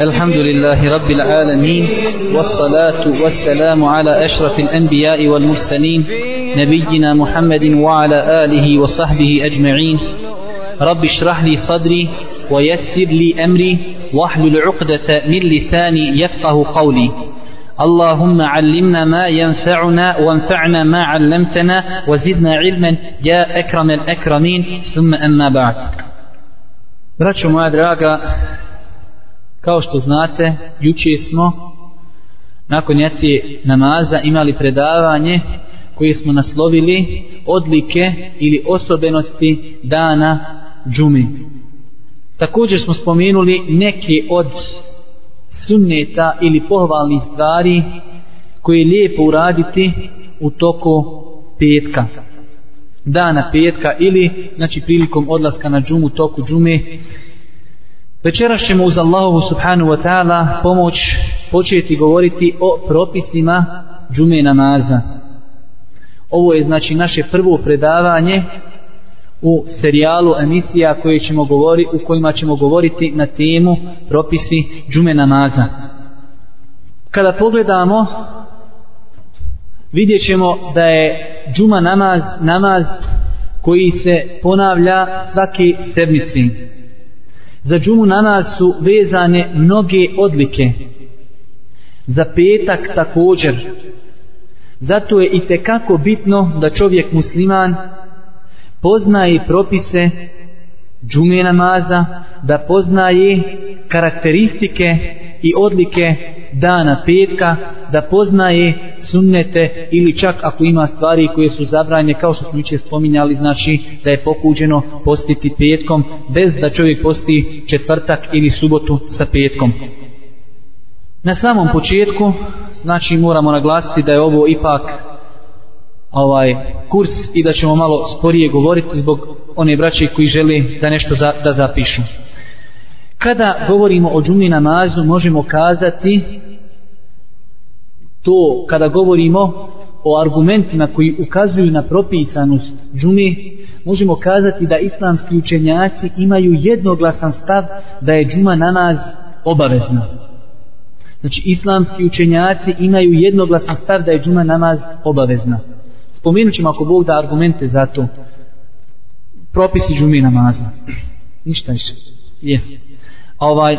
الحمد لله رب العالمين والصلاة والسلام على أشرف الأنبياء والمرسلين نبينا محمد وعلى آله وصحبه أجمعين. رب اشرح لي صدري ويسر لي أمري واحلل عقدة من لساني يفقه قولي. اللهم علمنا ما ينفعنا وانفعنا ما علمتنا وزدنا علما. يا أكرم الأكرمين. ثم أما بعد. Braćo moja draga, kao što znate, juče smo nakon jacije namaza imali predavanje koje smo naslovili odlike ili osobenosti dana džumi. Također smo spomenuli neke od sunneta ili pohvalnih stvari koje je lijepo uraditi u toku petka dana petka ili znači prilikom odlaska na džumu toku džume večeras ćemo uz Allahovu subhanu wa ta'ala pomoć početi govoriti o propisima džume namaza ovo je znači naše prvo predavanje u serijalu emisija koje ćemo govori, u kojima ćemo govoriti na temu propisi džume namaza. Kada pogledamo, vidjet ćemo da je džuma namaz, namaz koji se ponavlja svake sedmici. Za džumu namaz su vezane mnoge odlike. Za petak također. Zato je i tekako bitno da čovjek musliman poznaje propise džume namaza, da poznaje karakteristike i odlike dana petka, da poznaje sunnete ili čak ako ima stvari koje su zabranje, kao što smo juče spominjali, znači da je pokuđeno postiti petkom, bez da čovjek posti četvrtak ili subotu sa petkom. Na samom početku, znači moramo naglasiti da je ovo ipak ovaj kurs i da ćemo malo sporije govoriti zbog one braće koji žele da nešto za, da zapišu. Kada govorimo o džumi namazu možemo kazati to kada govorimo o argumentima koji ukazuju na propisanost džume možemo kazati da islamski učenjaci imaju jednoglasan stav da je džuma namaz obavezna. Znači islamski učenjaci imaju jednoglasan stav da je džuma namaz obavezna. Spomenut ćemo ako Bog da argumente za to. Propisi džume namaza. Ništa više. Jes. Ovaj,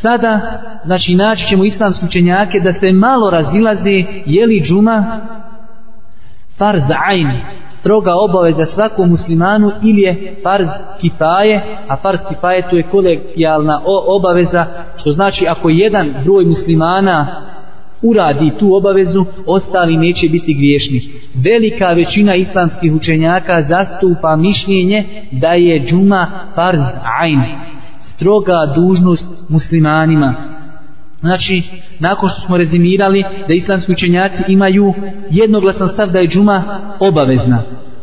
sada, znači, naći ćemo islamski učenjake da se malo razilaze je li džuma farz ajn, stroga obaveza svakom muslimanu ili je farz kifaje, a farz kifaje to je kolegijalna obaveza, što znači ako jedan broj muslimana uradi tu obavezu, ostali neće biti griješni. Velika većina islamskih učenjaka zastupa mišljenje da je džuma farz ajn, stroga dužnost muslimanima. Znači, nakon što smo rezimirali da islamski učenjaci imaju jednoglasan stav da je džuma obavezna,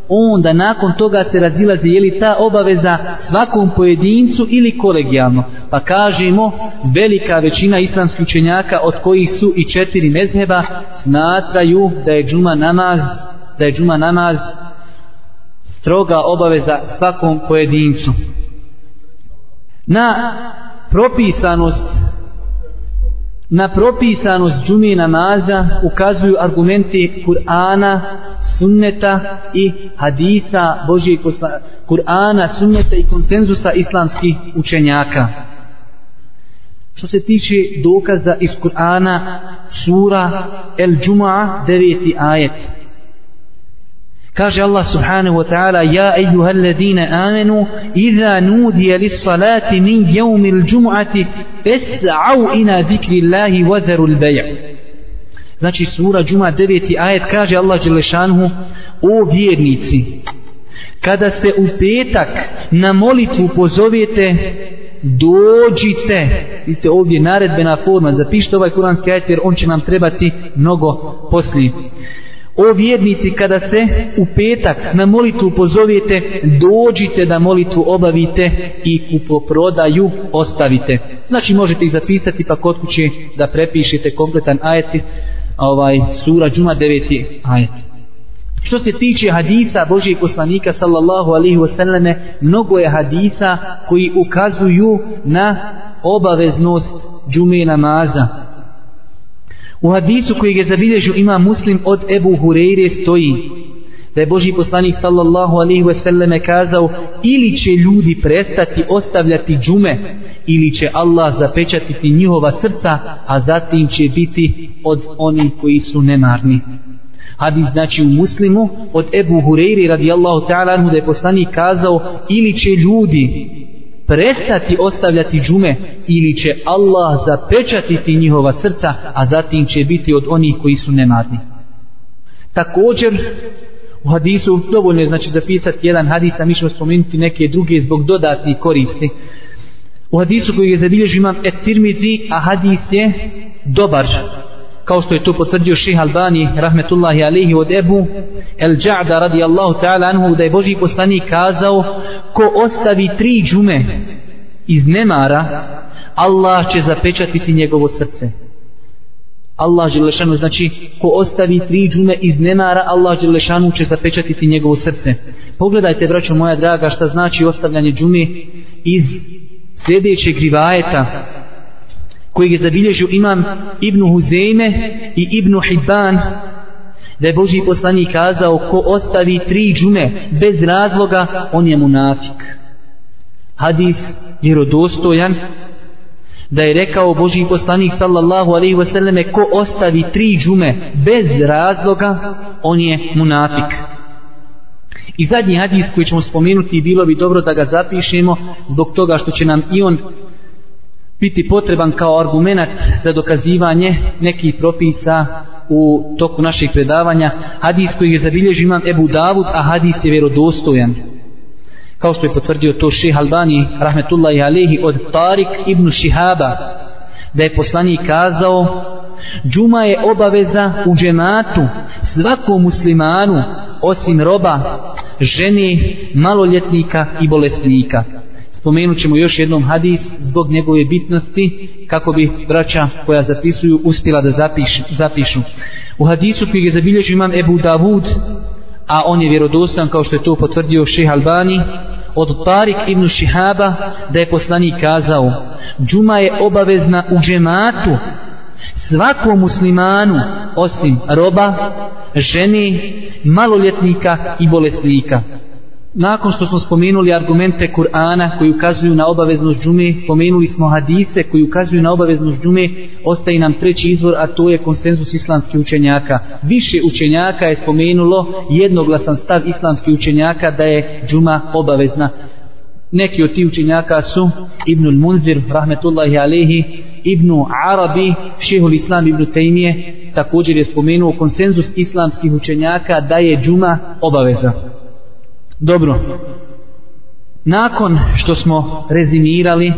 onda nakon toga se razilazi je li ta obaveza svakom pojedincu ili kolegijalno. Pa kažemo, velika većina islamskih učenjaka od kojih su i četiri mezheba smatraju da je džuma namaz, da je džuma namaz stroga obaveza svakom pojedincu. Na propisanost Na propisanost džumi namaza ukazuju argumenti Kur'ana, sunneta i hadisa Božijeg. Kur'ana, sunneta i konsenzusa islamskih učenjaka. Što se tiče dokaza iz Kur'ana, sura El Džuma, deveti ajet. Kaže Allah subhanahu wa ta'ala Ja ejuha ladina amenu Iza nudija lis salati min jevmi il džum'ati Fes'au ina zikri Allahi vazaru l-baja Znači sura džuma 9. ajet kaže Allah Đelešanhu O vjernici Kada se u petak na molitvu pozovete dođite vidite ovdje naredbena forma zapišite ovaj kuranski ajet jer on će nam trebati mnogo poslije O vjernici, kada se u petak na molitvu pozovete, dođite da molitvu obavite i kupoprodaju ostavite. Znači možete ih zapisati pa kod kuće da prepišete kompletan ajet, ovaj, sura džuma 9. ajet. Što se tiče hadisa Božijeg poslanika sallallahu alaihi wasallame, mnogo je hadisa koji ukazuju na obaveznost džume namaza. U hadisu koji je zabilježio ima muslim od Ebu Hureyre stoji da je Boži poslanik sallallahu alaihi ve selleme kazao ili će ljudi prestati ostavljati džume ili će Allah zapečatiti njihova srca a zatim će biti od onih koji su nemarni. Hadis znači u muslimu od Ebu Hureyri radijallahu ta'ala anhu da je poslanik kazao ili će ljudi prestati ostavljati džume ili će Allah zapečatiti njihova srca a zatim će biti od onih koji su nemarni. Također u hadisu dovoljno je znači zapisati jedan hadis a mi ćemo spomenuti neke druge zbog dodatnih koristi. U hadisu koji je zabilježio imam Etirmizi a hadis je dobar kao što je to potvrdio ših Albani rahmetullahi alihi od Ebu El Ja'da radijallahu ta'ala anhu da je Boži poslanik kazao ko ostavi tri džume iz nemara Allah će zapečatiti njegovo srce. Allah Đelešanu znači ko ostavi tri džume iz nemara Allah Đelešanu će zapečatiti njegovo srce. Pogledajte braćo moja draga šta znači ostavljanje džume iz sljedećeg rivajeta koji je zabilježio imam Ibn Huzeyme i Ibn Hibban da je Boži poslanik kazao ko ostavi tri džume bez razloga on je munafik. Hadis vjerodostojan da je rekao Boži poslanik sallallahu alaihi wasallam ko ostavi tri džume bez razloga on je munafik. I zadnji hadis koji ćemo spomenuti bilo bi dobro da ga zapišemo zbog toga što će nam i on biti potreban kao argument za dokazivanje nekih propisa u toku naših predavanja. Hadis koji je zabilježio imam Ebu Davud a hadis je vjerodostojan. Kao što je potvrdio to šeha Albani rahmetullahi alehi od Tarik ibn Šihaba da je poslanik kazao džuma je obaveza u džematu svakom muslimanu osim roba žene, maloljetnika i bolesnika spomenut ćemo još jednom hadis zbog njegove bitnosti kako bi braća koja zapisuju uspjela da zapiš, zapišu. U hadisu koji je zabilježio imam Ebu Davud, a on je vjerodostan kao što je to potvrdio Ših Albani, od Tarik ibn Šihaba da je poslanik kazao džuma je obavezna u džematu svakom muslimanu osim roba, žene, maloljetnika i bolesnika nakon što smo spomenuli argumente Kur'ana koji ukazuju na obaveznost džume, spomenuli smo hadise koji ukazuju na obaveznost džume, ostaje nam treći izvor, a to je konsenzus islamskih učenjaka. Više učenjaka je spomenulo jednoglasan stav islamskih učenjaka da je džuma obavezna. Neki od tih učenjaka su Ibnul Munzir, rahmetullahi alehi, Ibnu Arabi, šehul Islam Ibnu Tejmije, također je spomenuo konsenzus islamskih učenjaka da je džuma obaveza. Dobro. Nakon što smo rezimirali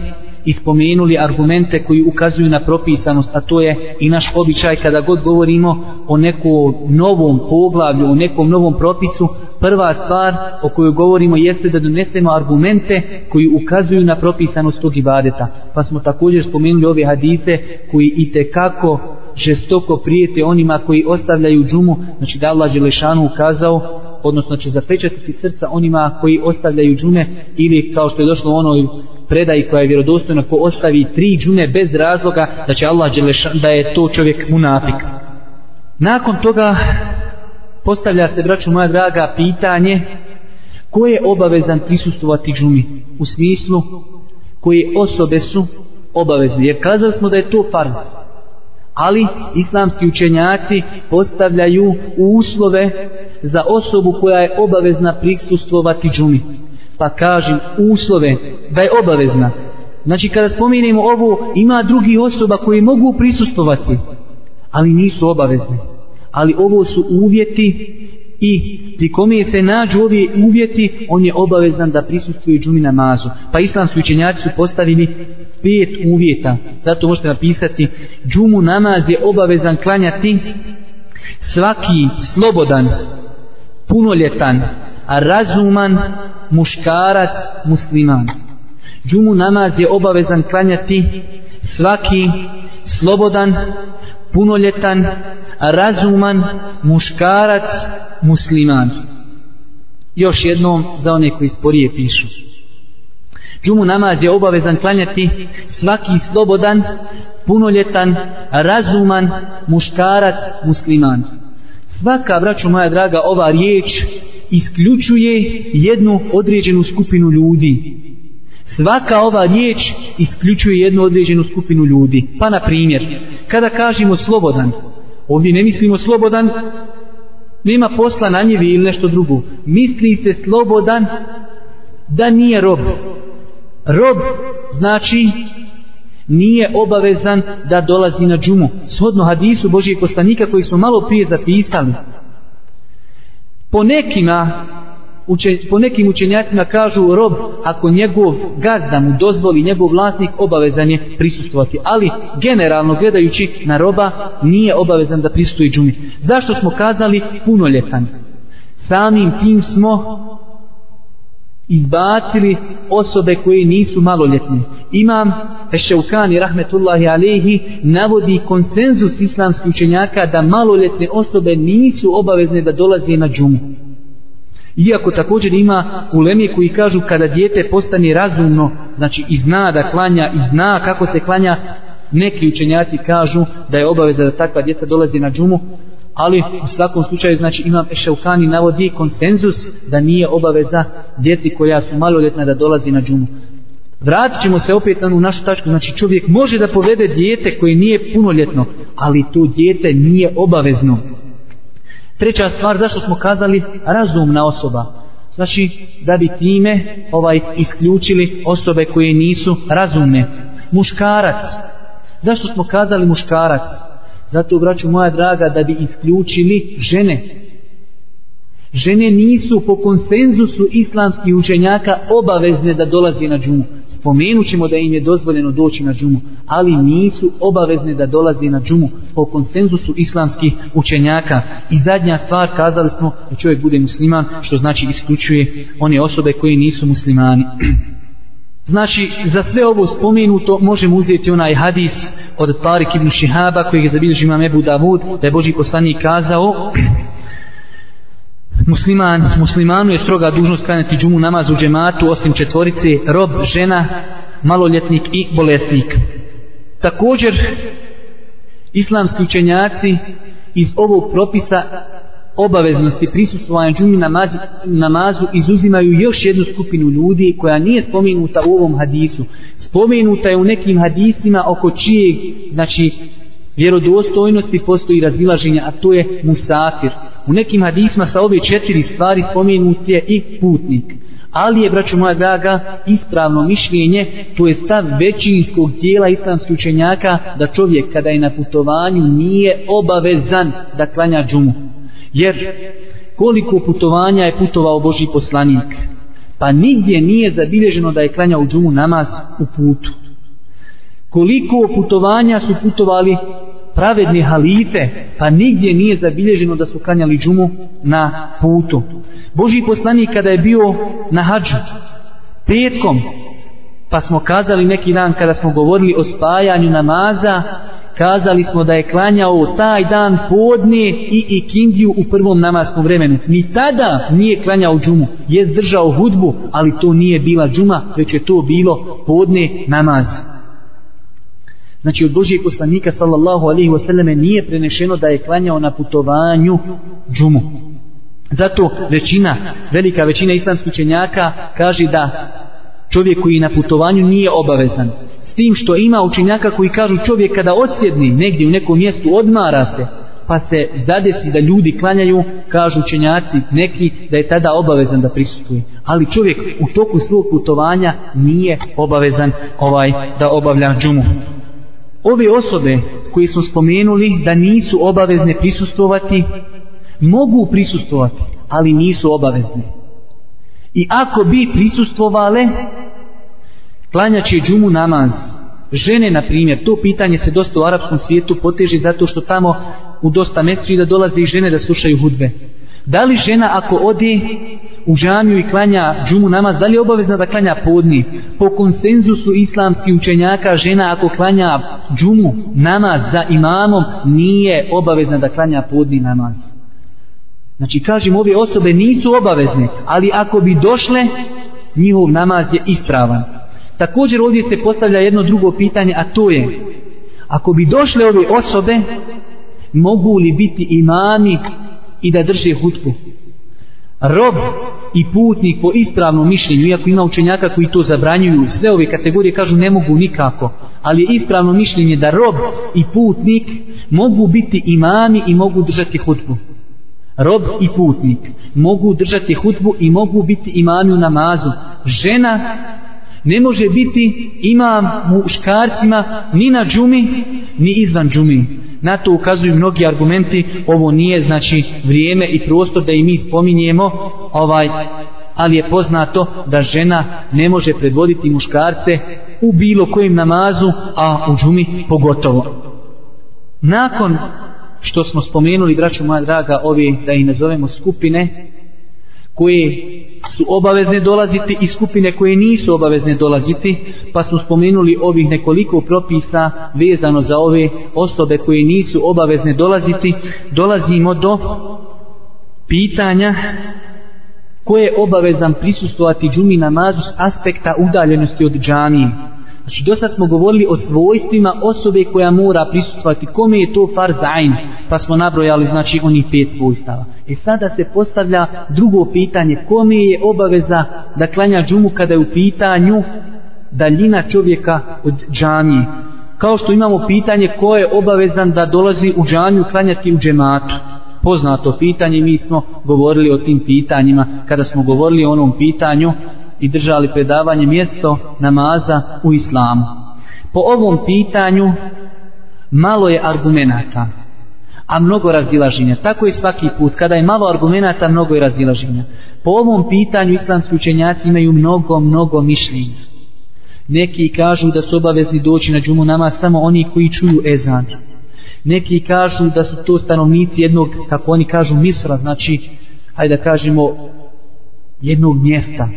i spomenuli argumente koji ukazuju na propisanost, a to je i naš običaj kada god govorimo o nekom novom poglavlju, o nekom novom propisu, prva stvar o kojoj govorimo jeste da donesemo argumente koji ukazuju na propisanost tog ibadeta. Pa smo također spomenuli ove hadise koji i kako žestoko prijete onima koji ostavljaju džumu, znači da Allah Đelešanu ukazao odnosno će zapečatiti srca onima koji ostavljaju džume ili kao što je došlo u onoj predaji koja je vjerodostojna ko ostavi tri džume bez razloga da će Allah Đelešan, da je to čovjek munafik. Nakon toga postavlja se, braću moja draga, pitanje ko je obavezan prisustovati džumi u smislu koje osobe su obavezne. Jer kazali smo da je to farz ali islamski učenjaci postavljaju uslove za osobu koja je obavezna prisustvovati džumi. Pa kažem uslove da je obavezna. Znači kada spominjemo ovo, ima drugi osoba koji mogu prisustvovati, ali nisu obavezni. Ali ovo su uvjeti i pri kome se nađu ovi uvjeti, on je obavezan da prisustuje džumi namazu. Pa islamski učenjaci su postavili pet uvjeta. Zato možete napisati džumu namaz je obavezan klanjati svaki slobodan, punoljetan, razuman muškarac musliman. Džumu namaz je obavezan klanjati svaki slobodan, punoljetan, razuman, muškarac, musliman. Još jednom za one koji sporije pišu. Džumu namaz je obavezan klanjati svaki slobodan, punoljetan, razuman, muškarac, musliman. Svaka, braću moja draga, ova riječ isključuje jednu određenu skupinu ljudi. Svaka ova riječ isključuje jednu određenu skupinu ljudi. Pa na primjer, kada kažemo slobodan, ovdje ne mislimo slobodan, nema posla na njevi ili nešto drugo. Misli se slobodan da nije rob. Rob znači nije obavezan da dolazi na džumu. Shodno hadisu Božijeg poslanika koji smo malo prije zapisali. Po nekima uče, po nekim učenjacima kažu rob ako njegov gazda mu dozvoli njegov vlasnik obavezan je prisustovati ali generalno gledajući na roba nije obavezan da pristuje džumi zašto smo kazali punoljetan samim tim smo izbacili osobe koje nisu maloljetne. Imam Ešeukani rahmetullahi alehi navodi konsenzus islamskih učenjaka da maloljetne osobe nisu obavezne da dolaze na džumu. Iako također ima ulemi koji kažu kada dijete postane razumno, znači i zna da klanja i zna kako se klanja, neki učenjaci kažu da je obaveza da takva djeca dolazi na džumu, ali u svakom slučaju znači imam Ešaukani navodi konsenzus da nije obaveza djeci koja su maloljetna da dolazi na džumu. Vratit ćemo se opet na našu tačku, znači čovjek može da povede dijete koje nije punoljetno, ali to dijete nije obavezno. Treća stvar, zašto smo kazali razumna osoba? Znači, da bi time ovaj isključili osobe koje nisu razumne. Muškarac. Zašto smo kazali muškarac? Zato, braću moja draga, da bi isključili žene. Žene nisu po konsenzusu islamskih učenjaka obavezne da dolazi na džumu. Spomenut ćemo da im je dozvoljeno doći na džumu, ali nisu obavezne da dolazi na džumu po konsenzusu islamskih učenjaka. I zadnja stvar, kazali smo da čovjek bude musliman, što znači isključuje one osobe koje nisu muslimani. Znači, za sve ovo spomenuto možemo uzeti onaj hadis od Tarik ibn Šihaba koji je zabilježi imam Ebu Davud, da je Boži poslanik kazao musliman, muslimanu je stroga dužnost klanjati džumu namaz u džematu osim četvorice, rob, žena, maloljetnik i bolesnik. Također, islamski učenjaci iz ovog propisa obaveznosti prisustvovanja džumi namazu, namazu izuzimaju još jednu skupinu ljudi koja nije spomenuta u ovom hadisu. Spomenuta je u nekim hadisima oko čijeg, znači, vjerodostojnosti postoji razilaženja, a to je musafir. U nekim hadisma sa ove četiri stvari spomenut je i putnik. Ali je, braćo moja draga, ispravno mišljenje, to je stav većinskog dijela islamskih učenjaka, da čovjek kada je na putovanju nije obavezan da klanja džumu. Jer koliko putovanja je putovao Boži poslanik, pa nigdje nije zabilježeno da je klanjao džumu namaz u putu. Koliko putovanja su putovali pravedni halife, pa nigdje nije zabilježeno da su klanjali džumu na putu. Boži poslanik kada je bio na hađu, petkom, pa smo kazali neki dan kada smo govorili o spajanju namaza, kazali smo da je klanjao taj dan podne i ikindiju u prvom namaskom vremenu. Ni tada nije klanjao džumu, je držao hudbu, ali to nije bila džuma, već je to bilo podne namaz. Znači od Božijeg poslanika sallallahu alaihi wasallam nije prenešeno da je klanjao na putovanju džumu. Zato većina, velika većina islamskih učenjaka kaže da čovjek koji na putovanju nije obavezan. S tim što ima učenjaka koji kažu čovjek kada odsjedni negdje u nekom mjestu odmara se, pa se zadesi da ljudi klanjaju, kažu učenjaci neki da je tada obavezan da prisutuje. Ali čovjek u toku svog putovanja nije obavezan ovaj da obavlja džumu. Ove osobe koje smo spomenuli da nisu obavezne prisustovati, mogu prisustovati, ali nisu obavezne. I ako bi prisustvovale, klanjaće džumu namaz. Žene, na primjer, to pitanje se dosta u arapskom svijetu poteži zato što tamo u dosta mesri da dolaze i žene da slušaju hudbe. Da li žena ako ode u džamiju i klanja džumu namaz, da li je obavezna da klanja podni? Po konsenzusu islamskih učenjaka žena ako klanja džumu namaz za imamom nije obavezna da klanja podni namaz. Znači kažem ove osobe nisu obavezne, ali ako bi došle njihov namaz je ispravan. Također ovdje se postavlja jedno drugo pitanje, a to je ako bi došle ove osobe mogu li biti imami i da drže hutbu? rob i putnik po ispravnom mišljenju, iako ima učenjaka koji to zabranjuju, sve ove kategorije kažu ne mogu nikako, ali je ispravno mišljenje da rob i putnik mogu biti imami i mogu držati hutbu. Rob i putnik mogu držati hutbu i mogu biti imami u namazu. Žena ne može biti imam muškarcima ni na džumi, ni izvan džumi. Na to ukazuju mnogi argumenti, ovo nije znači vrijeme i prostor da i mi spominjemo, ovaj, ali je poznato da žena ne može predvoditi muškarce u bilo kojem namazu, a u džumi pogotovo. Nakon što smo spomenuli, braću moja draga, ovi, da ih nazovemo skupine, koje su obavezne dolaziti i skupine koje nisu obavezne dolaziti, pa smo spomenuli ovih nekoliko propisa vezano za ove osobe koje nisu obavezne dolaziti, dolazimo do pitanja ko je obavezan prisustovati džumi namazu s aspekta udaljenosti od džamije. Znači, do sad smo govorili o svojstvima osobe koja mora prisustovati. Kome je to farz ajn? Pa smo nabrojali, znači, oni pet svojstava. I sada se postavlja drugo pitanje. Kome je obaveza da klanja džumu kada je u pitanju daljina čovjeka od džamije? Kao što imamo pitanje ko je obavezan da dolazi u džamiju klanjati u džematu. Poznato pitanje, mi smo govorili o tim pitanjima kada smo govorili o onom pitanju i držali predavanje mjesto namaza u islamu. Po ovom pitanju malo je argumenata, a mnogo razilaženja. Tako je svaki put. Kada je malo argumenata, mnogo je razilaženja. Po ovom pitanju islamski učenjaci imaju mnogo, mnogo mišljenja. Neki kažu da su obavezni doći na džumu namaz samo oni koji čuju ezan. Neki kažu da su to stanovnici jednog, kako oni kažu, misra, znači, hajde da kažemo, jednog mjesta,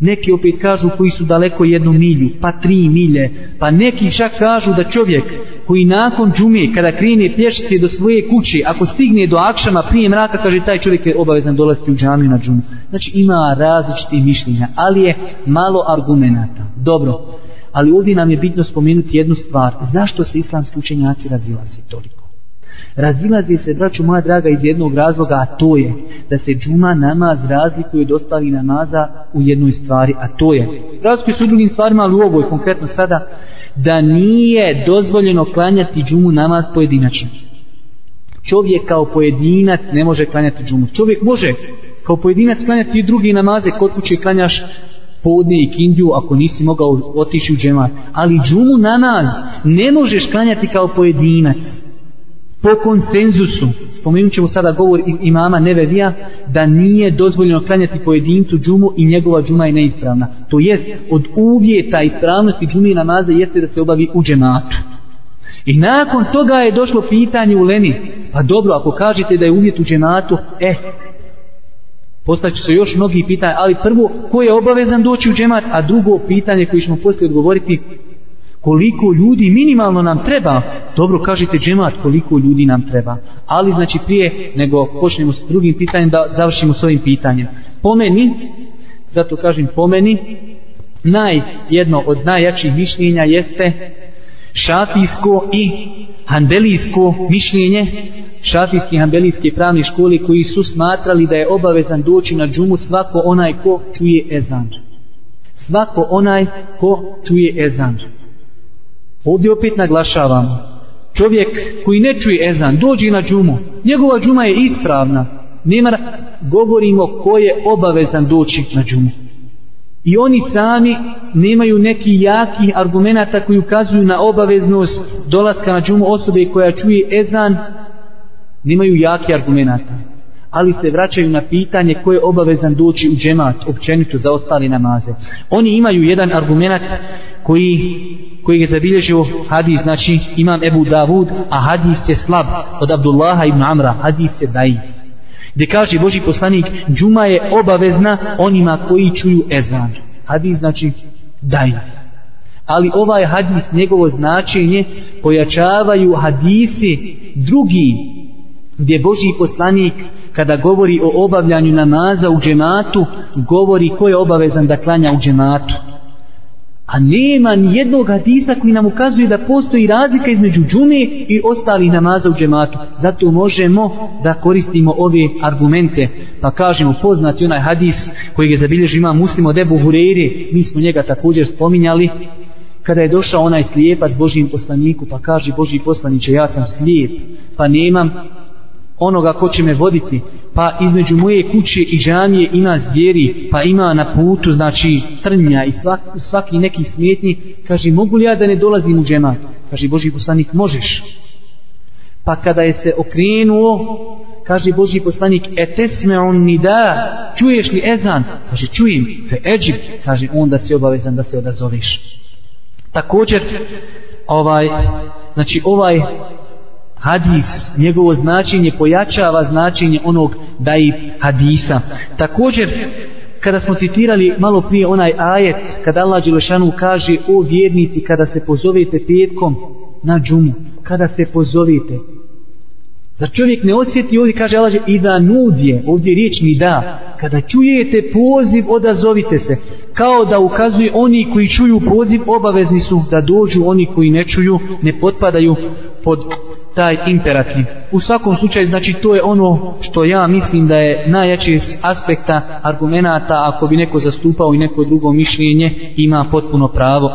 Neki opet kažu koji su daleko jednu milju, pa tri milje, pa neki čak kažu da čovjek koji nakon džume, kada krene pješice do svoje kuće, ako stigne do akšama prije mraka, kaže taj čovjek je obavezan dolaziti u džamiju na džumu. Znači ima različiti mišljenja, ali je malo argumenata. Dobro, ali ovdje nam je bitno spomenuti jednu stvar. Zašto se islamski učenjaci razilaze toliko? Razilazi se, braću moja draga, iz jednog razloga, a to je da se džuma namaz razlikuje od ostalih namaza u jednoj stvari, a to je razlikuje se u drugim stvarima, ali u ovoj konkretno sada, da nije dozvoljeno klanjati džumu namaz pojedinačno. Čovjek kao pojedinac ne može klanjati džumu. Čovjek može kao pojedinac klanjati i drugi namaze, kod kuće klanjaš podne i kindiju ako nisi mogao otići u džemat. Ali džumu namaz ne možeš klanjati kao pojedinac po konsenzusu, spomenut ćemo sada govor imama Nevevija, da nije dozvoljeno klanjati pojedincu džumu i njegova džuma je neispravna. To jest, od uvjeta ispravnosti džumi namaza jeste da se obavi u džematu. I nakon toga je došlo pitanje u Leni, pa dobro, ako kažete da je uvjet u džematu, eh, postaće se još mnogi pitanja, ali prvo, ko je obavezan doći u džemat, a drugo pitanje koje ćemo poslije odgovoriti, koliko ljudi minimalno nam treba. Dobro kažete džemat koliko ljudi nam treba. Ali znači prije nego počnemo s drugim pitanjem da završimo s ovim pitanjem. Po meni zato kažem po meni naj, jedno od najjačih mišljenja jeste šafijsko i hanbelijsko mišljenje šafijski i hanbelijske pravne škole koji su smatrali da je obavezan doći na džumu svako onaj ko čuje ezan. Svako onaj ko čuje ezan. Ovdje opet naglašavam, čovjek koji ne čuje ezan, dođi na džumu, njegova džuma je ispravna. Nema, govorimo ko je obavezan doći na džumu. I oni sami nemaju neki jaki argumenta koji ukazuju na obaveznost dolaska na džumu osobe koja čuje ezan, nemaju jaki argumenta. Ali se vraćaju na pitanje ko je obavezan doći u džemat, općenito za ostali namaze. Oni imaju jedan argument koji koji je zabilježio hadis, znači imam Ebu Davud, a hadis je slab od Abdullaha ibn Amra, hadis je daif. Gdje kaže Boži poslanik, džuma je obavezna onima koji čuju ezan. Hadis znači daif. Ali ovaj hadis, njegovo značenje, pojačavaju hadisi drugi, gdje Boži poslanik, kada govori o obavljanju namaza u džematu, govori ko je obavezan da klanja u džematu. A nema ni jednog hadisa koji nam ukazuje da postoji razlika između džume i ostalih namaza u džematu. Zato možemo da koristimo ove argumente. Pa kažemo poznati onaj hadis koji je zabilježio ima muslim od Ebu Hureyre. Mi smo njega također spominjali. Kada je došao onaj slijepac Božijim poslaniku pa kaže Božiji poslaniće ja sam slijep pa nemam onoga ko će me voditi pa između moje kuće i džamije ima zvijeri pa ima na putu znači trnja i svak, svaki neki smjetnji kaže mogu li ja da ne dolazim u džemat? Kaže Boži poslanik možeš. Pa kada je se okrenuo kaže Boži poslanik etesme on ni da čuješ li ezan? Kaže čujem. Fe eđib kaže onda si obavezan da se odazoveš. Također ovaj znači ovaj hadis, njegovo značenje pojačava značenje onog daif hadisa. Također, kada smo citirali malo prije onaj ajet, kada Allah Đelešanu kaže o vjernici kada se pozovete petkom na džumu, kada se pozovete, Zar čovjek ne osjeti ovdje, kaže Allah, i da nudje, ovdje riječ mi da, kada čujete poziv, odazovite se. Kao da ukazuje oni koji čuju poziv, obavezni su da dođu, oni koji ne čuju, ne potpadaju pod taj imperativ. U svakom slučaju, znači, to je ono što ja mislim da je najjači iz aspekta argumenata, ako bi neko zastupao i neko drugo mišljenje, ima potpuno pravo.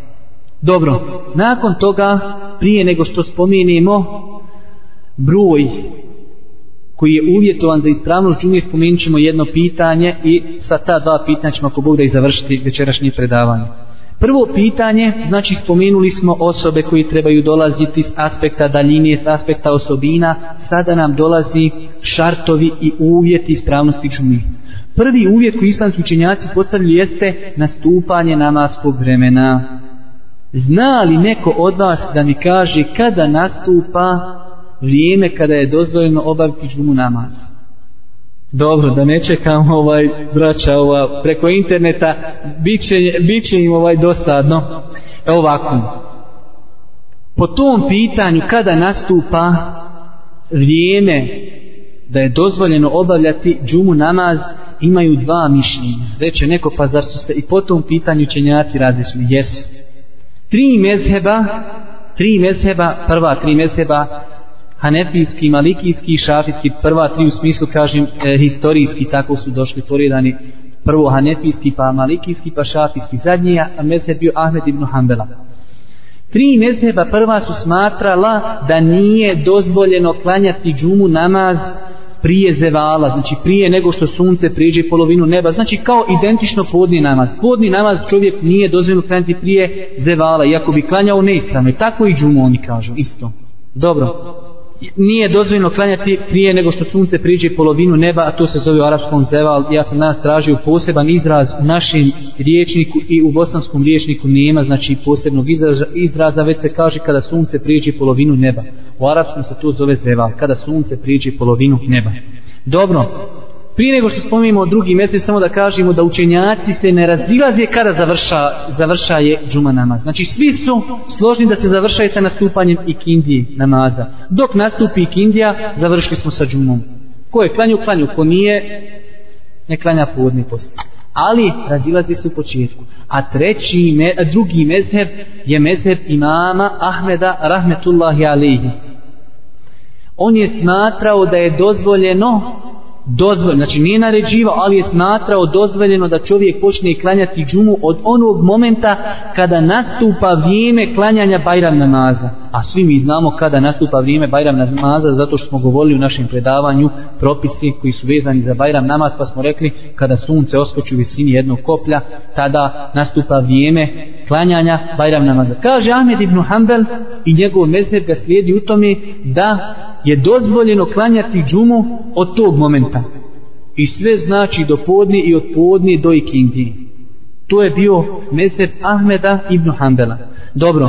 Dobro, nakon toga, prije nego što spomenemo broj koji je uvjetovan za ispravnost džumije, spomenut ćemo jedno pitanje i sa ta dva pitanja ćemo ako Bog da i završiti večerašnje predavanje. Prvo pitanje, znači spomenuli smo osobe koji trebaju dolaziti s aspekta daljine, s aspekta osobina, sada nam dolazi šartovi i uvjeti ispravnosti džumi. Prvi uvjet koji islamski učenjaci postavili jeste nastupanje namaskog vremena. Zna li neko od vas da mi kaže kada nastupa vrijeme kada je dozvoljeno obaviti džumu namaz? Dobro, da ne čekam ovaj braća ova, preko interneta, bit će, bit će im ovaj dosadno. Evo ovako. Po tom pitanju kada nastupa vrijeme da je dozvoljeno obavljati džumu namaz, imaju dva mišljenja. Reče neko, pa zar su se i po tom pitanju čenjaci različili? Jesu. Tri mezheba, tri mezheba, prva tri mezheba, hanefijski, malikijski i šafijski, prva tri u smislu, kažem, e, historijski, tako su došli poredani, prvo hanefijski, pa malikijski, pa šafijski, zadnji je mezheb bio Ahmed ibn Hanbala. Tri mezheba prva su smatrala da nije dozvoljeno klanjati džumu namaz prije zevala, znači prije nego što sunce priđe polovinu neba, znači kao identično podni namaz. Podni namaz čovjek nije dozvoljeno klanjati prije zevala, iako bi klanjao neispravno. Tako i džumu oni kažu, isto. Dobro nije dozvoljeno klanjati prije nego što sunce priđe polovinu neba, a to se zove u arapskom zeval. Ja sam danas tražio poseban izraz u našem riječniku i u bosanskom riječniku nema, znači posebnog izraza, izraza već se kaže kada sunce priđe polovinu neba. U arapskom se to zove zeval, kada sunce priđe polovinu neba. Dobro, Prije nego što spomenemo drugi mjesec, samo da kažemo da učenjaci se ne razilaze kada završa, završa je džuma namaz. Znači svi su složni da se završaje sa nastupanjem ikindije namaza. Dok nastupi ikindija, završili smo sa džumom. Ko je klanju, klanju. Ko nije, ne klanja povodni post. Ali razilaze se u početku. A treći, me, drugi mezheb je mezheb imama Ahmeda rahmetullahi alihi. On je smatrao da je dozvoljeno dozvoljeno, znači nije naređivao, ali je smatrao dozvoljeno da čovjek počne klanjati džumu od onog momenta kada nastupa vrijeme klanjanja Bajram namaza. A svi mi znamo kada nastupa vrijeme Bajram namaza, zato što smo govorili u našem predavanju propisi koji su vezani za Bajram namaz, pa smo rekli kada sunce oskoči u visini jednog koplja, tada nastupa vrijeme klanjanja Bajram namaza. Kaže Ahmed ibn Hanbel i njegov mezheb ga slijedi u tome da je dozvoljeno klanjati džumu od tog momenta. I sve znači do podni i od podni do ikindi. To je bio mezheb Ahmeda ibn Hanbala. Dobro,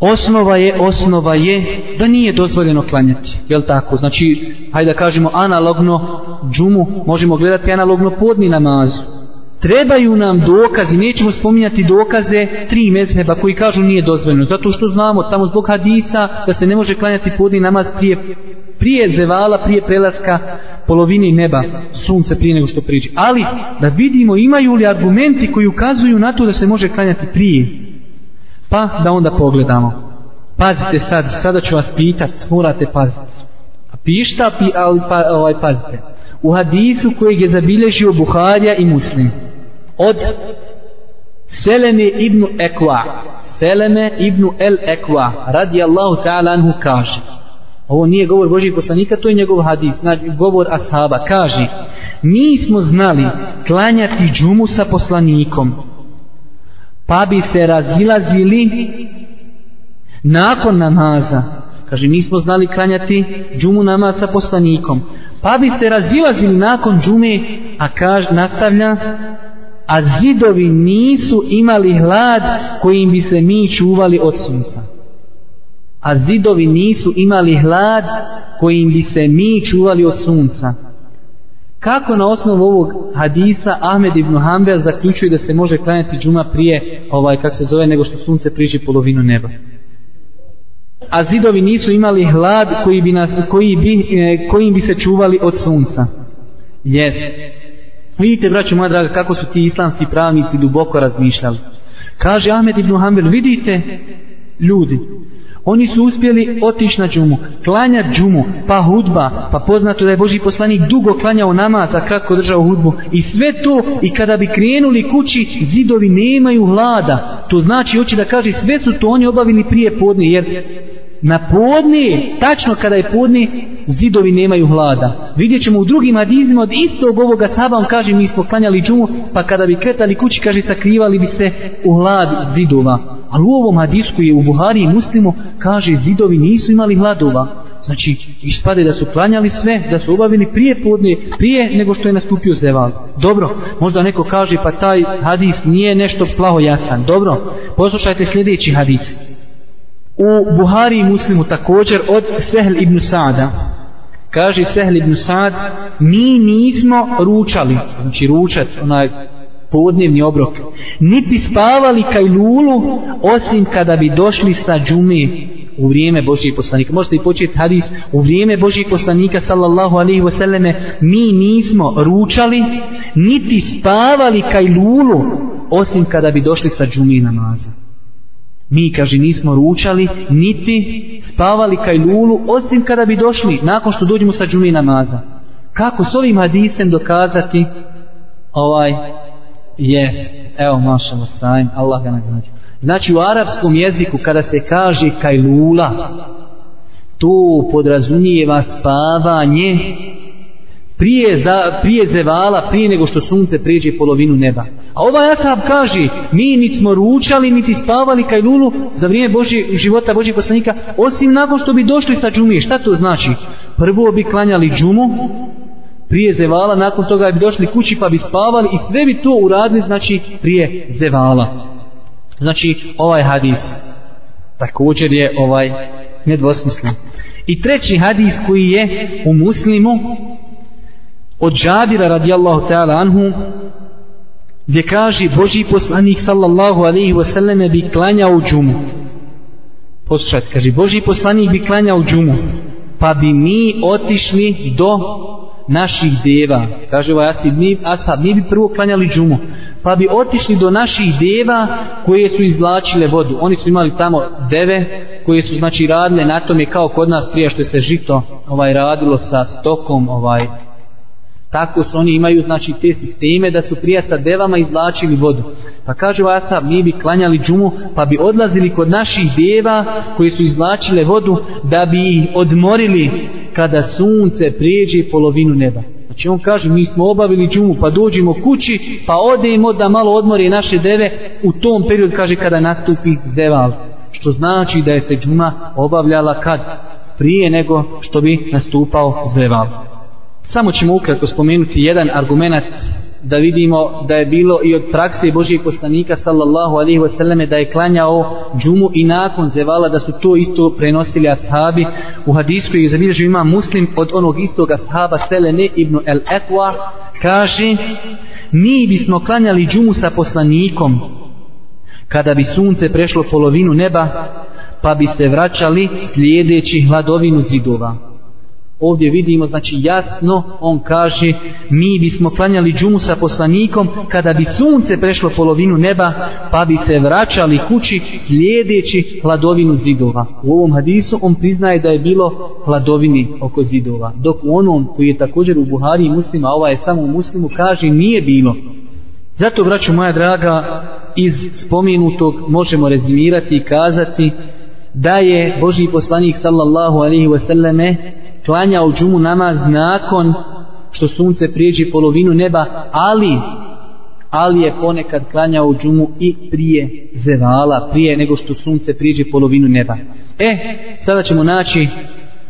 osnova je, osnova je da nije dozvoljeno klanjati. Jel tako? Znači, hajde da kažemo analogno džumu, možemo gledati analogno podni namazu. Trebaju nam dokazi, nećemo spominjati dokaze tri mezheba koji kažu nije dozvoljeno. Zato što znamo tamo zbog hadisa da se ne može klanjati podni namaz prije, prije zevala, prije prelaska polovini neba, sunce prije nego što priđe. Ali da vidimo imaju li argumenti koji ukazuju na to da se može klanjati prije. Pa da onda pogledamo. Pazite sad, sada ću vas pitat, morate paziti. A pišta, pi, ali pa, ovaj, pazite. U hadisu kojeg je zabilježio Buharija i Muslim. Od Seleme ibn Ekwa. Seleme ibn El Ekwa. Radi Allahu ta'ala anhu kaže. Ovo nije govor Božih poslanika, to je njegov hadis, znači govor ashaba. Kaže, mi smo znali klanjati džumu sa poslanikom, pa bi se razilazili nakon namaza. Kaže, nismo znali klanjati džumu namaz sa poslanikom, pa bi se razilazili nakon džume, a kaže, nastavlja, a zidovi nisu imali hlad kojim bi se mi čuvali od sunca. A zidovi nisu imali hlad kojim bi se mi čuvali od sunca. Kako na osnovu ovog hadisa Ahmed ibn Hanbel zaključuje da se može klanjati džuma prije, ovaj, kako se zove, nego što sunce priđe polovinu neba? A zidovi nisu imali hlad koji bi, nas, koji bi, e, kojim bi se čuvali od sunca. Jes. Vidite, braćo moja draga, kako su ti islamski pravnici duboko razmišljali. Kaže Ahmed ibn Hanbel, vidite, ljudi, Oni su uspjeli otići na džumu, klanja džumu, pa hudba, pa poznato da je Boži poslanik dugo klanjao namaz, a kratko držao hudbu. I sve to, i kada bi krenuli kući, zidovi nemaju hlada. To znači, hoće da kaže, sve su to oni obavili prije podne, jer na podne, tačno kada je podne, zidovi nemaju hlada. Vidjet ćemo u drugim hadizima od istog ovoga saba, on kaže, mi smo klanjali džumu, pa kada bi kretali kući, kaže, sakrivali bi se u hlad zidova. Ali u ovom hadisku je u Buhari i Muslimu, kaže, zidovi nisu imali hladova. Znači, ispade da su klanjali sve, da su obavili prije podne, prije nego što je nastupio zeval. Dobro, možda neko kaže, pa taj hadis nije nešto plaho jasan. Dobro, poslušajte sljedeći hadis u Buhari i Muslimu također od Sehl ibn Sada kaže Sehl ibn Sad mi nismo ručali znači ručat onaj podnevni obrok niti spavali kaj lulu osim kada bi došli sa džume u vrijeme Božijeg poslanika. Možete i početi hadis u vrijeme Božijeg poslanika sallallahu alaihi wasallame mi nismo ručali niti spavali kaj lulu osim kada bi došli sa džume namaza. Mi, kaže, nismo ručali, niti spavali kaj lulu, osim kada bi došli, nakon što dođemo sa džumi namaza. Kako s ovim hadisem dokazati ovaj, jest, evo, mašamo sajm, Allah ga nagrađa. Znači, u arapskom jeziku, kada se kaže kaj lula, to podrazumijeva spavanje prije, za, prije zevala, prije nego što sunce prijeđe polovinu neba. A ovaj Asab kaže, mi niti smo ručali, niti spavali kaj lulu za vrijeme Božje, života Božjeg poslanika, osim nakon što bi došli sa džumije. Šta to znači? Prvo bi klanjali džumu, prije zevala, nakon toga bi došli kući pa bi spavali i sve bi to uradili, znači, prije zevala. Znači, ovaj hadis također je ovaj nedvosmislen. I treći hadis koji je u muslimu, od Džabira radijallahu ta'ala anhu gdje kaže Boži poslanik sallallahu alaihi wasallam bi klanjao džumu. Poslušajte kaže Boži poslanik bi klanjao džumu pa bi mi otišli do naših deva. Kaže ovaj asab mi, asab, mi bi prvo klanjali džumu pa bi otišli do naših deva koje su izlačile vodu. Oni su imali tamo deve koje su znači radile na tome kao kod nas prije što se žito ovaj radilo sa stokom ovaj Tako su oni imaju znači te sisteme da su prije sa devama izlačili vodu. Pa kaže Vasa, mi bi klanjali džumu, pa bi odlazili kod naših deva koji su izlačile vodu da bi ih odmorili kada sunce prijeđe polovinu neba. Znači on kaže, mi smo obavili džumu, pa dođemo kući, pa odemo da malo odmori naše deve u tom periodu, kaže, kada nastupi zeval. Što znači da je se džuma obavljala kad? Prije nego što bi nastupao zeval. Samo ćemo ukratko spomenuti jedan argument da vidimo da je bilo i od prakse Božijeg poslanika sallallahu alaihi wasallam da je klanjao džumu i nakon zevala da su to isto prenosili ashabi. U hadisku i zabilježu ima muslim od onog istog ashaba Selene ibn El Etwa kaže mi bismo klanjali džumu sa poslanikom kada bi sunce prešlo polovinu neba pa bi se vraćali slijedeći hladovinu zidova ovdje vidimo znači jasno on kaže mi bismo klanjali džumu sa poslanikom kada bi sunce prešlo polovinu neba pa bi se vraćali kući slijedeći hladovinu zidova. U ovom hadisu on priznaje da je bilo hladovini oko zidova dok u onom koji je također u Buhari i muslima ovaj je samo u muslimu kaže nije bilo. Zato braću moja draga iz spomenutog možemo rezimirati i kazati da je Boži poslanik sallallahu alaihi wasallame klanjao džumu namaz nakon što sunce prijeđe polovinu neba, ali ali je ponekad klanjao džumu i prije zevala, prije nego što sunce prijeđe polovinu neba. E, sada ćemo naći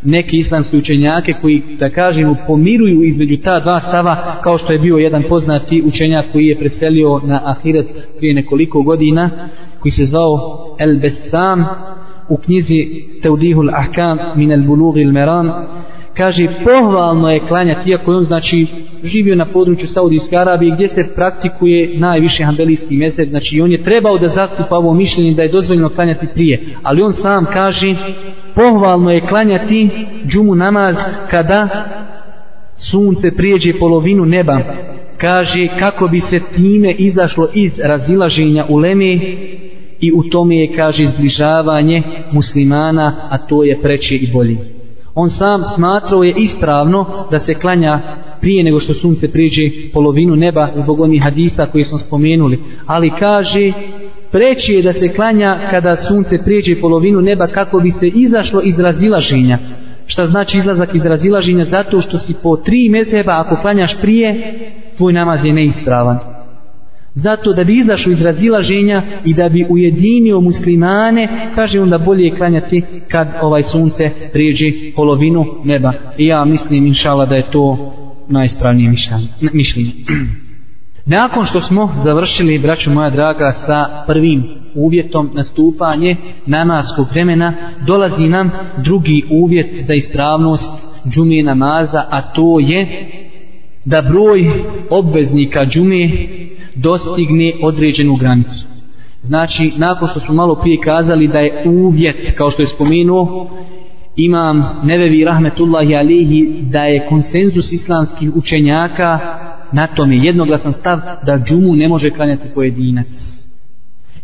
neke islamske učenjake koji, da kažemo, pomiruju između ta dva stava, kao što je bio jedan poznati učenjak koji je preselio na Ahiret prije nekoliko godina, koji se zvao El Bessam, u knjizi Teudihul Ahkam min el Bulughi il Meram kaže pohvalno je klanjati iako je on znači živio na području Saudijske Arabije gdje se praktikuje najviše hambelijski mjesec znači on je trebao da zastupa ovo mišljenje da je dozvoljeno klanjati prije ali on sam kaže pohvalno je klanjati džumu namaz kada sunce prijeđe polovinu neba. Kaže kako bi se time izašlo iz razilaženja u Leme i u tome je kaže izbližavanje muslimana a to je preče i bolje. On sam smatrao je ispravno da se klanja prije nego što sunce priđe polovinu neba zbog onih hadisa koje smo spomenuli. Ali kaže preći je da se klanja kada sunce priđe polovinu neba kako bi se izašlo iz razilaženja. Šta znači izlazak iz razilaženja? Zato što si po tri mezheba ako klanjaš prije tvoj namaz je neispravan zato da bi izašao iz razilaženja i da bi ujedinio muslimane kaže onda bolje je klanjati kad ovaj sunce prijeđe polovinu neba. I ja mislim inšala da je to najispravnije mišljenje. Nakon što smo završili braću moja draga sa prvim uvjetom nastupanje namaskog vremena dolazi nam drugi uvjet za ispravnost džumije namaza a to je da broj obveznika džumije dostigne određenu granicu. Znači, nakon što smo malo prije kazali da je uvjet, kao što je spomenuo, imam Nevevi Rahmetullahi Alihi, da je konsenzus islamskih učenjaka na tome jednoglasan stav da džumu ne može klanjati pojedinac.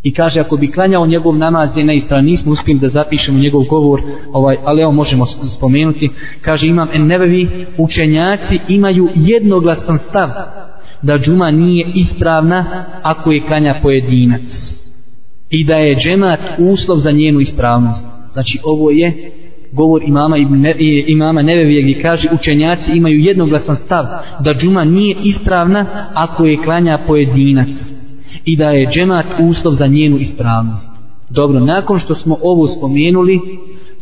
I kaže, ako bi klanjao njegov namaz je neispravan, nismo uspjeli da zapišemo njegov govor, ovaj, ali evo možemo spomenuti. Kaže, imam en nevevi, učenjaci imaju jednoglasan stav da džuma nije ispravna ako je klanja pojedinac. I da je džemat uslov za njenu ispravnost. Znači ovo je govor imama, ne, imama Nevevije gdje kaže učenjaci imaju jednoglasan stav da džuma nije ispravna ako je klanja pojedinac. I da je džemat uslov za njenu ispravnost. Dobro, nakon što smo ovo spomenuli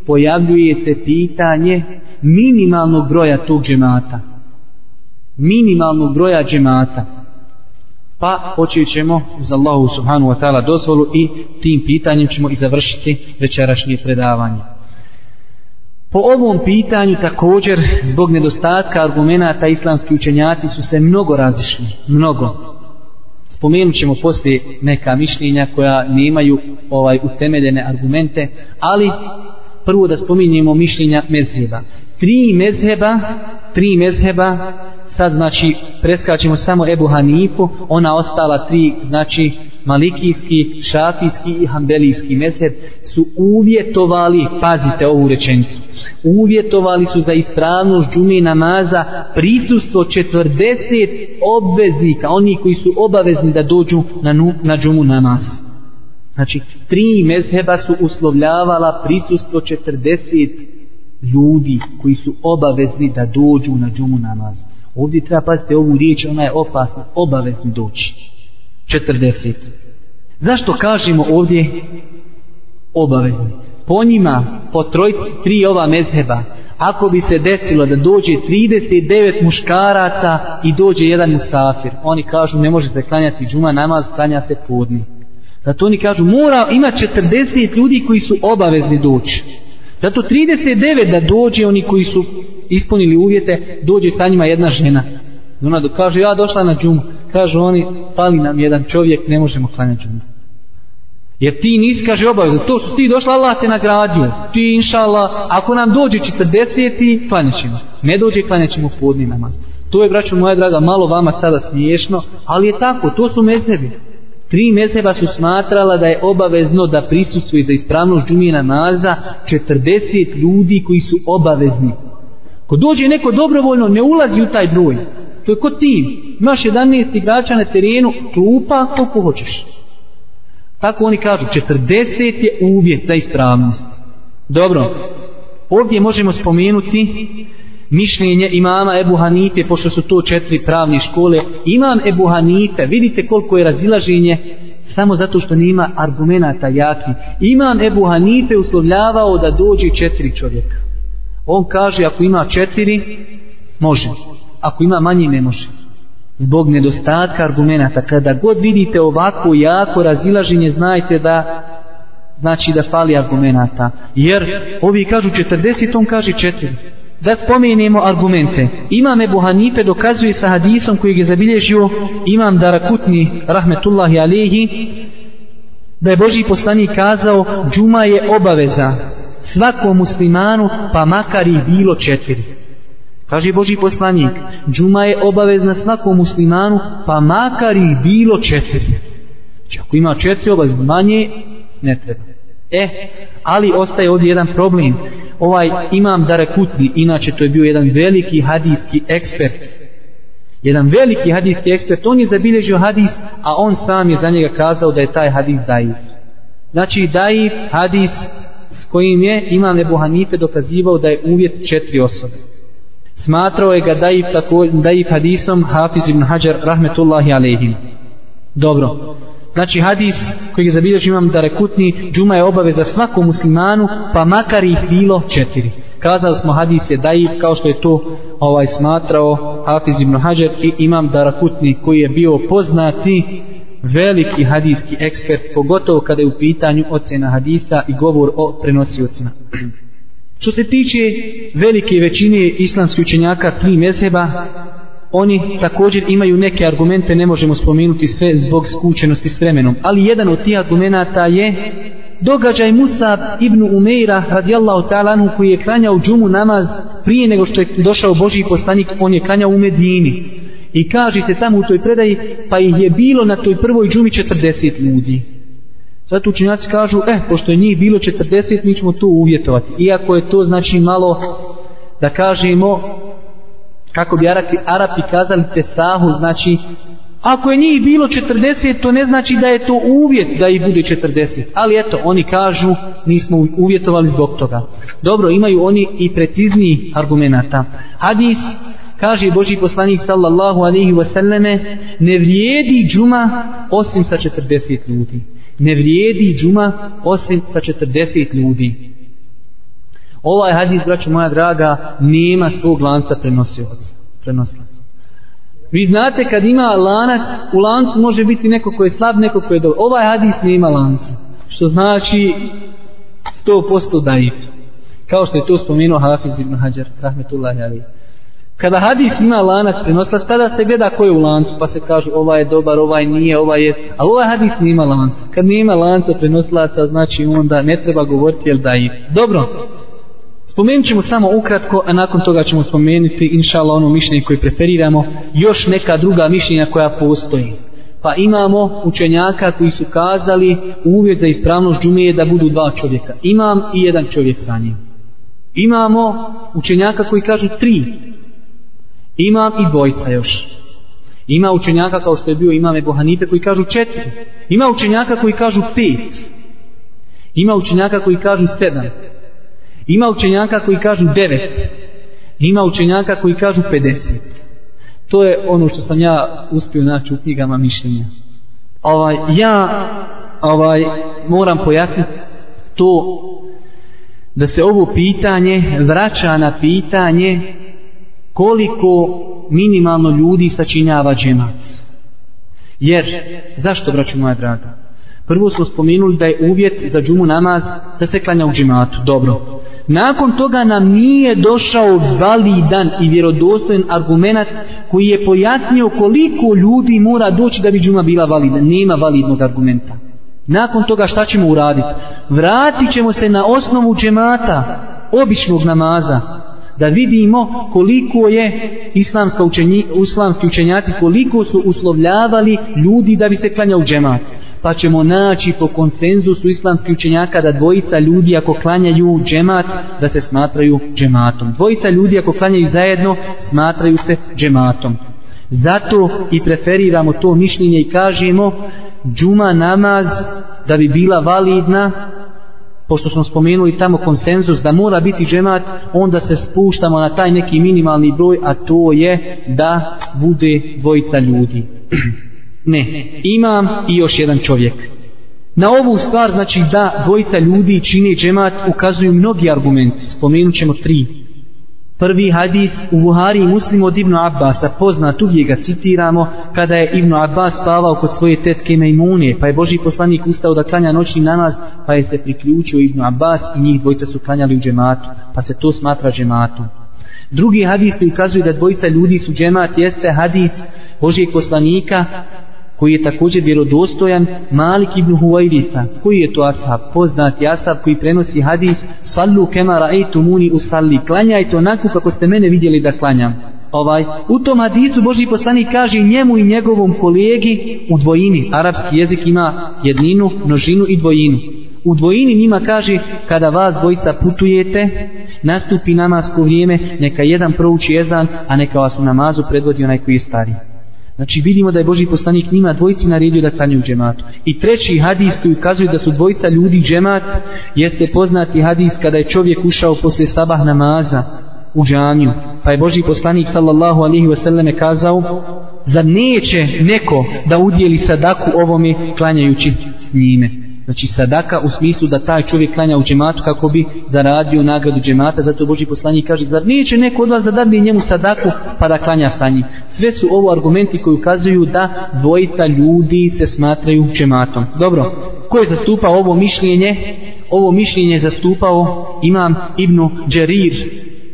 pojavljuje se pitanje minimalnog broja tog džemata minimalnog broja džemata. Pa počet ćemo uz Allahu subhanu wa ta'ala dozvolu i tim pitanjem ćemo i završiti večerašnje predavanje. Po ovom pitanju također zbog nedostatka argumenta islamski učenjaci su se mnogo razišli. Mnogo. Spomenut ćemo poslije neka mišljenja koja nemaju ovaj utemeljene argumente, ali prvo da spominjemo mišljenja mezheba. Tri mezheba, tri mezheba sad znači preskačemo samo Ebu Hanifu, ona ostala tri, znači Malikijski, Šafijski i Hanbelijski mezheb su uvjetovali, pazite ovu rečenicu, uvjetovali su za ispravnost džume namaza prisustvo 40 obveznika, oni koji su obavezni da dođu na, nu, na džumu namaz. Znači, tri mezheba su uslovljavala prisustvo 40 ljudi koji su obavezni da dođu na džumu namaz. Ovdje treba paziti ovu riječ, ona je opasna, obavezni doći. 40. Zašto kažemo ovdje obavezni? Po njima, po trojci, tri ova mezheba, ako bi se desilo da dođe 39 muškaraca i dođe jedan musafir, oni kažu ne može se klanjati džuma namaz, klanja se podni. Zato oni kažu mora ima 40 ljudi koji su obavezni doći. Zato 39 da dođe oni koji su ispunili uvjete, dođe sa njima jedna žena. I ona kaže ja došla na džumu. Kažu oni, pali nam jedan čovjek, ne možemo klanjati džumu. Jer ti nisi, kaže obavezno, to što ti došla, Allah te nagradio. Ti, inša Allah, ako nam dođe 40, klanjat ćemo. Ne dođe, klanjat ćemo podni namaz. To je, braćo moja draga, malo vama sada smiješno, ali je tako, to su mezebi. Tri mezheba su smatrala da je obavezno da prisustuje za ispravnost džumije namaza 40 ljudi koji su obavezni. Ko dođe neko dobrovoljno, ne ulazi u taj broj. To je kod tim. Imaš 11 igrača na terenu, klupa koliko hoćeš. Tako oni kažu, 40 je uvjet za ispravnost. Dobro, ovdje možemo spomenuti mišljenje imama Ebu Hanife, pošto su to četiri pravne škole. Imam Ebu Hanife, vidite koliko je razilaženje, samo zato što nema argumenta jaki. Imam Ebu Hanife uslovljavao da dođe četiri čovjeka. On kaže, ako ima četiri, može. Ako ima manje, ne može zbog nedostatka argumenta. Kada god vidite ovako jako razilaženje, znajte da znači da fali argumenta. Jer ovi kažu 40, on kaže 4. Da spomenemo argumente. Imam Ebu Hanife dokazuje sa hadisom koji je zabilježio Imam Darakutni rahmetullahi alehi da je Boži poslanik kazao džuma je obaveza svakom muslimanu pa makar i bilo četiri. Kaže Boži poslanik, džuma je obavezna svakom muslimanu, pa makar i bilo četiri. Znači, ako ima četiri obavezne, manje, ne treba. E, ali ostaje ovdje jedan problem. Ovaj imam Darekutni, inače to je bio jedan veliki hadijski ekspert. Jedan veliki hadijski ekspert, on je zabilježio hadis, a on sam je za njega kazao da je taj hadis daif. Znači daif hadis s kojim je imam Ebu Hanife dokazivao da je uvjet četiri osobe. Smatrao je ga daif, tako, daif hadisom Hafiz ibn Hajar rahmetullahi alejhi. Dobro. Znači hadis koji je zabilježio imam da rekutni džuma je obaveza svakom muslimanu pa makar ih bilo četiri. Kazali smo hadis je daif kao što je to ovaj smatrao Hafiz ibn Hajar i imam Darakutni koji je bio poznati veliki hadijski ekspert pogotovo kada je u pitanju ocena hadisa i govor o prenosiocima. Što se tiče velike većine islamskih učenjaka tri mezheba, oni također imaju neke argumente, ne možemo spomenuti sve zbog skučenosti s vremenom. Ali jedan od tih argumenta je događaj Musa ibn Umeira radijallahu ta'alanu koji je klanjao džumu namaz prije nego što je došao Boži poslanik, on je klanjao u Medini. I kaže se tamo u toj predaji, pa ih je bilo na toj prvoj džumi 40 ljudi. Zato učinjaci kažu, eh, pošto je njih bilo 40, mi ćemo to uvjetovati. Iako je to znači malo, da kažemo, kako bi Arapi, Arapi kazali tesahu, znači, ako je njih bilo 40, to ne znači da je to uvjet da ih bude 40. Ali eto, oni kažu, nismo uvjetovali zbog toga. Dobro, imaju oni i precizniji argumenta. Hadis, kaže Boži poslanik sallallahu alaihi wasallame, ne vrijedi džuma osim sa 40 ljudi ne vrijedi džuma osim sa 40 ljudi. Ovaj hadis, braćo moja draga, nema svog lanca prenosioca. Prenosilaca. Vi znate kad ima lanac, u lancu može biti neko ko je slab, neko ko je dobro. Ovaj hadis nema lanca. Što znači 100% daif. Kao što je to spomenuo Hafiz ibn Hajar, rahmetullahi alihi. Kada hadis ima lanac prenoslac, tada se gleda ko je u lancu, pa se kažu ovaj je dobar, ovaj nije, ovaj je... Ali ovaj hadis nima lanca. Kad nema lanca prenoslaca, znači onda ne treba govoriti jel da je. Dobro, spomenut ćemo samo ukratko, a nakon toga ćemo spomenuti, inša Allah, ono mišljenje koje preferiramo, još neka druga mišljenja koja postoji. Pa imamo učenjaka koji su kazali uvjet za ispravnost džumije da budu dva čovjeka. Imam i jedan čovjek sa njim. Imamo učenjaka koji kažu tri, Ima i dvojica još. Ima učenjaka kao što je bio imam Ebu Hanife koji kažu četiri. Ima učenjaka koji kažu pet. Ima učenjaka koji kažu sedam. Ima učenjaka koji kažu 9. Ima učenjaka koji kažu pedeset. To je ono što sam ja uspio naći u knjigama mišljenja. Ovaj, ja ovaj, moram pojasniti to da se ovo pitanje vraća na pitanje koliko minimalno ljudi sačinjava džemat. Jer, zašto, braću moja draga? Prvo smo spomenuli da je uvjet za džumu namaz da se klanja u džematu. Dobro. Nakon toga nam nije došao validan i vjerodostojen argument koji je pojasnio koliko ljudi mora doći da bi džuma bila valida. Nema validnog argumenta. Nakon toga šta ćemo uraditi? Vratit ćemo se na osnovu džemata, običnog namaza, da vidimo koliko je islamska učenji, islamski učenjaci, koliko su uslovljavali ljudi da bi se klanjao u džemat. Pa ćemo naći po konsenzusu islamskih učenjaka da dvojica ljudi ako klanjaju džemat, da se smatraju džematom. Dvojica ljudi ako klanjaju zajedno, smatraju se džematom. Zato i preferiramo to mišljenje i kažemo džuma namaz da bi bila validna pošto smo spomenuli tamo konsenzus da mora biti džemat, onda se spuštamo na taj neki minimalni broj, a to je da bude dvojica ljudi. ne, imam i još jedan čovjek. Na ovu stvar, znači da dvojica ljudi čini džemat, ukazuju mnogi argumenti. Spomenut ćemo tri. Prvi hadis u Buhari i Muslimu od Ibnu Abbasa, poznat uvijek ga citiramo, kada je Ibnu Abbas spavao kod svoje tetke Mejmune, pa je Boži poslanik ustao da klanja noćni namaz, pa je se priključio Ibnu Abbas i njih dvojica su klanjali u džematu, pa se to smatra džematu. Drugi hadis koji ukazuje da dvojica ljudi su džemat jeste hadis Božijeg poslanika koji je također vjerodostojan Malik ibn Huwairisa koji je to ashab, poznati ashab koji prenosi hadis sallu kema ra'aytu muni usalli klanjajte onako kako ste mene vidjeli da klanjam ovaj u tom hadisu Boži poslanik kaže njemu i njegovom kolegi u dvojini arapski jezik ima jedninu, množinu i dvojinu. U dvojini njima kaže kada vas dvojica putujete nastupi namasko vrijeme neka jedan prouči jezan a neka vas u namazu predvodi onaj koji je stariji Znači vidimo da je Boži poslanik njima dvojici naredio da klanjaju džematu. I treći hadis koji ukazuje da su dvojica ljudi džemat jeste poznati hadis kada je čovjek ušao posle sabah namaza u džamiju. Pa je Boži poslanik sallallahu alihi wasallam kazao zar neće neko da udjeli sadaku ovome klanjajući s njime. Znači sadaka u smislu da taj čovjek klanja u džematu kako bi zaradio nagradu džemata, zato Boži poslanik kaže, zar neće neko od vas da dadne njemu sadaku pa da klanja sa njim. Sve su ovo argumenti koji ukazuju da dvojica ljudi se smatraju džematom. Dobro, ko je zastupao ovo mišljenje? Ovo mišljenje je zastupao imam Ibnu Džerir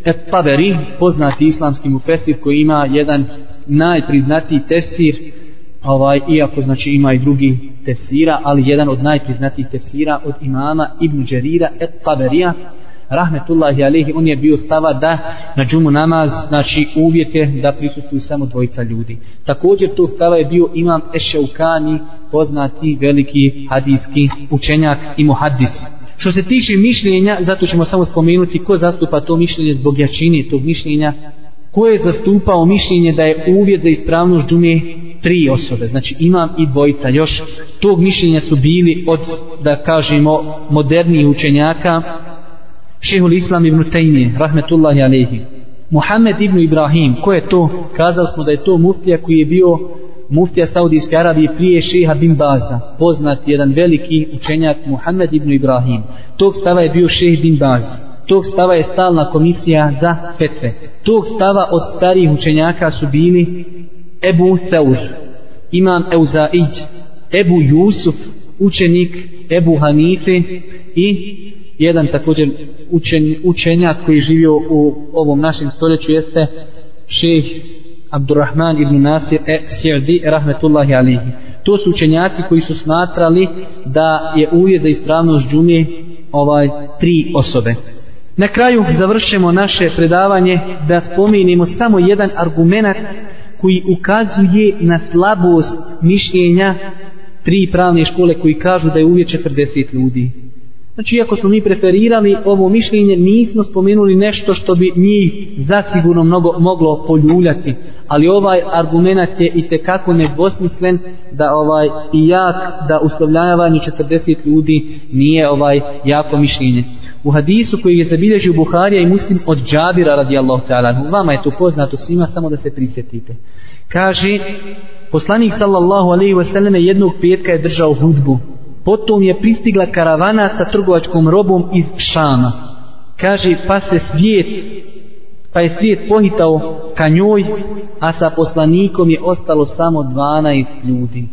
et Taberi, poznati islamski mufesir koji ima jedan najpriznatiji tefsir ovaj, iako znači ima i drugi tefsira, ali jedan od najpriznatijih tefsira od imama Ibn Đerira et Taberija, rahmetullahi alihi, on je bio stava da na džumu namaz, znači uvjet je da prisustuju samo dvojica ljudi. Također tog stava je bio imam Ešeukani, poznati veliki hadijski učenjak i muhaddis. Što se tiče mišljenja, zato ćemo samo spomenuti ko zastupa to mišljenje zbog jačine tog mišljenja, ko je zastupao mišljenje da je uvjet za ispravnost džume tri osobe, znači imam i dvojica još, tog mišljenja su bili od, da kažemo, modernijih učenjaka, šehul Islam ibn Taymi, rahmetullahi alaihi, Muhammed ibn Ibrahim, ko je to? Kazali smo da je to muftija koji je bio muftija Saudijske Arabije prije šeha bin Baza, poznat jedan veliki učenjak Muhammed ibn Ibrahim. Tog stava je bio šeh bin Baz. Tog stava je stalna komisija za fetve. Tog stava od starijih učenjaka su bili Ebu Theur, Imam Euzaić, Ebu Jusuf, učenik Ebu Hanife i jedan također učen, učenjak koji je živio u ovom našem stoljeću jeste šejh Abdurrahman ibn Nasir e Sirdi rahmetullahi alihi. To su učenjaci koji su smatrali da je uvjet za ispravnost džumije ovaj tri osobe. Na kraju završimo naše predavanje da spominimo samo jedan argumentat koji ukazuje na slabost mišljenja tri pravne škole koji kažu da je uvijek 40 ljudi. Znači, iako smo mi preferirali ovo mišljenje, nismo spomenuli nešto što bi njih zasigurno mnogo moglo poljuljati. Ali ovaj argument je i tekako nedvosmislen da ovaj i jak da uslovljavanje 40 ljudi nije ovaj jako mišljenje. U hadisu koji je zabilježio Buharija i Muslim od Džabira radijallahu ta'ala, vama je to poznato svima, samo da se prisjetite. Kaže, poslanik sallallahu alaihi wasallam jednog petka je držao hudbu. Potom je pristigla karavana sa trgovačkom robom iz Šama. kaže pa se svijet pa je svijet pohitao ka njoj a sa poslanikom je ostalo samo 12 ljudi.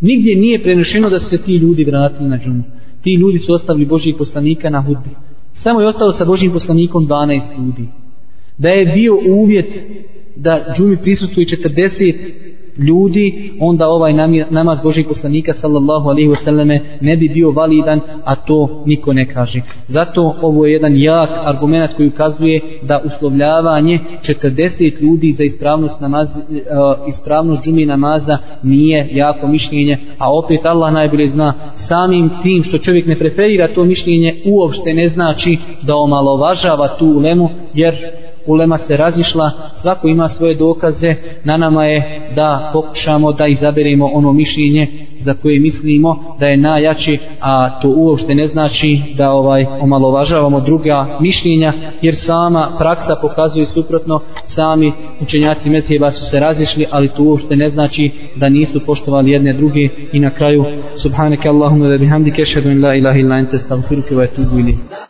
Nigdje nije prenešeno da su se ti ljudi vratili na džumu. Ti ljudi su ostavili Božijeg poslanika na hudbi samo je ostalo sa Božim poslanikom 12 ljudi. Da je bio uvjet da džumi prisutuje 40 ljudi, onda ovaj namaz Božih poslanika sallallahu alaihi wasallame ne bi bio validan, a to niko ne kaže. Zato ovo je jedan jak argument koji ukazuje da uslovljavanje 40 ljudi za ispravnost, namaz, e, e, ispravnost džumi namaza nije jako mišljenje, a opet Allah najbolje zna samim tim što čovjek ne preferira to mišljenje uopšte ne znači da omalovažava tu ulemu, jer ulema se razišla, svako ima svoje dokaze, na nama je da pokušamo da izaberemo ono mišljenje za koje mislimo da je najjači, a to uopšte ne znači da ovaj omalovažavamo druga mišljenja, jer sama praksa pokazuje suprotno, sami učenjaci Mesijeva su se razišli, ali to uopšte ne znači da nisu poštovali jedne druge i na kraju subhaneke Allahumma ve bihamdike, šedun la ilaha illa ente stavfiruke wa etubu ili.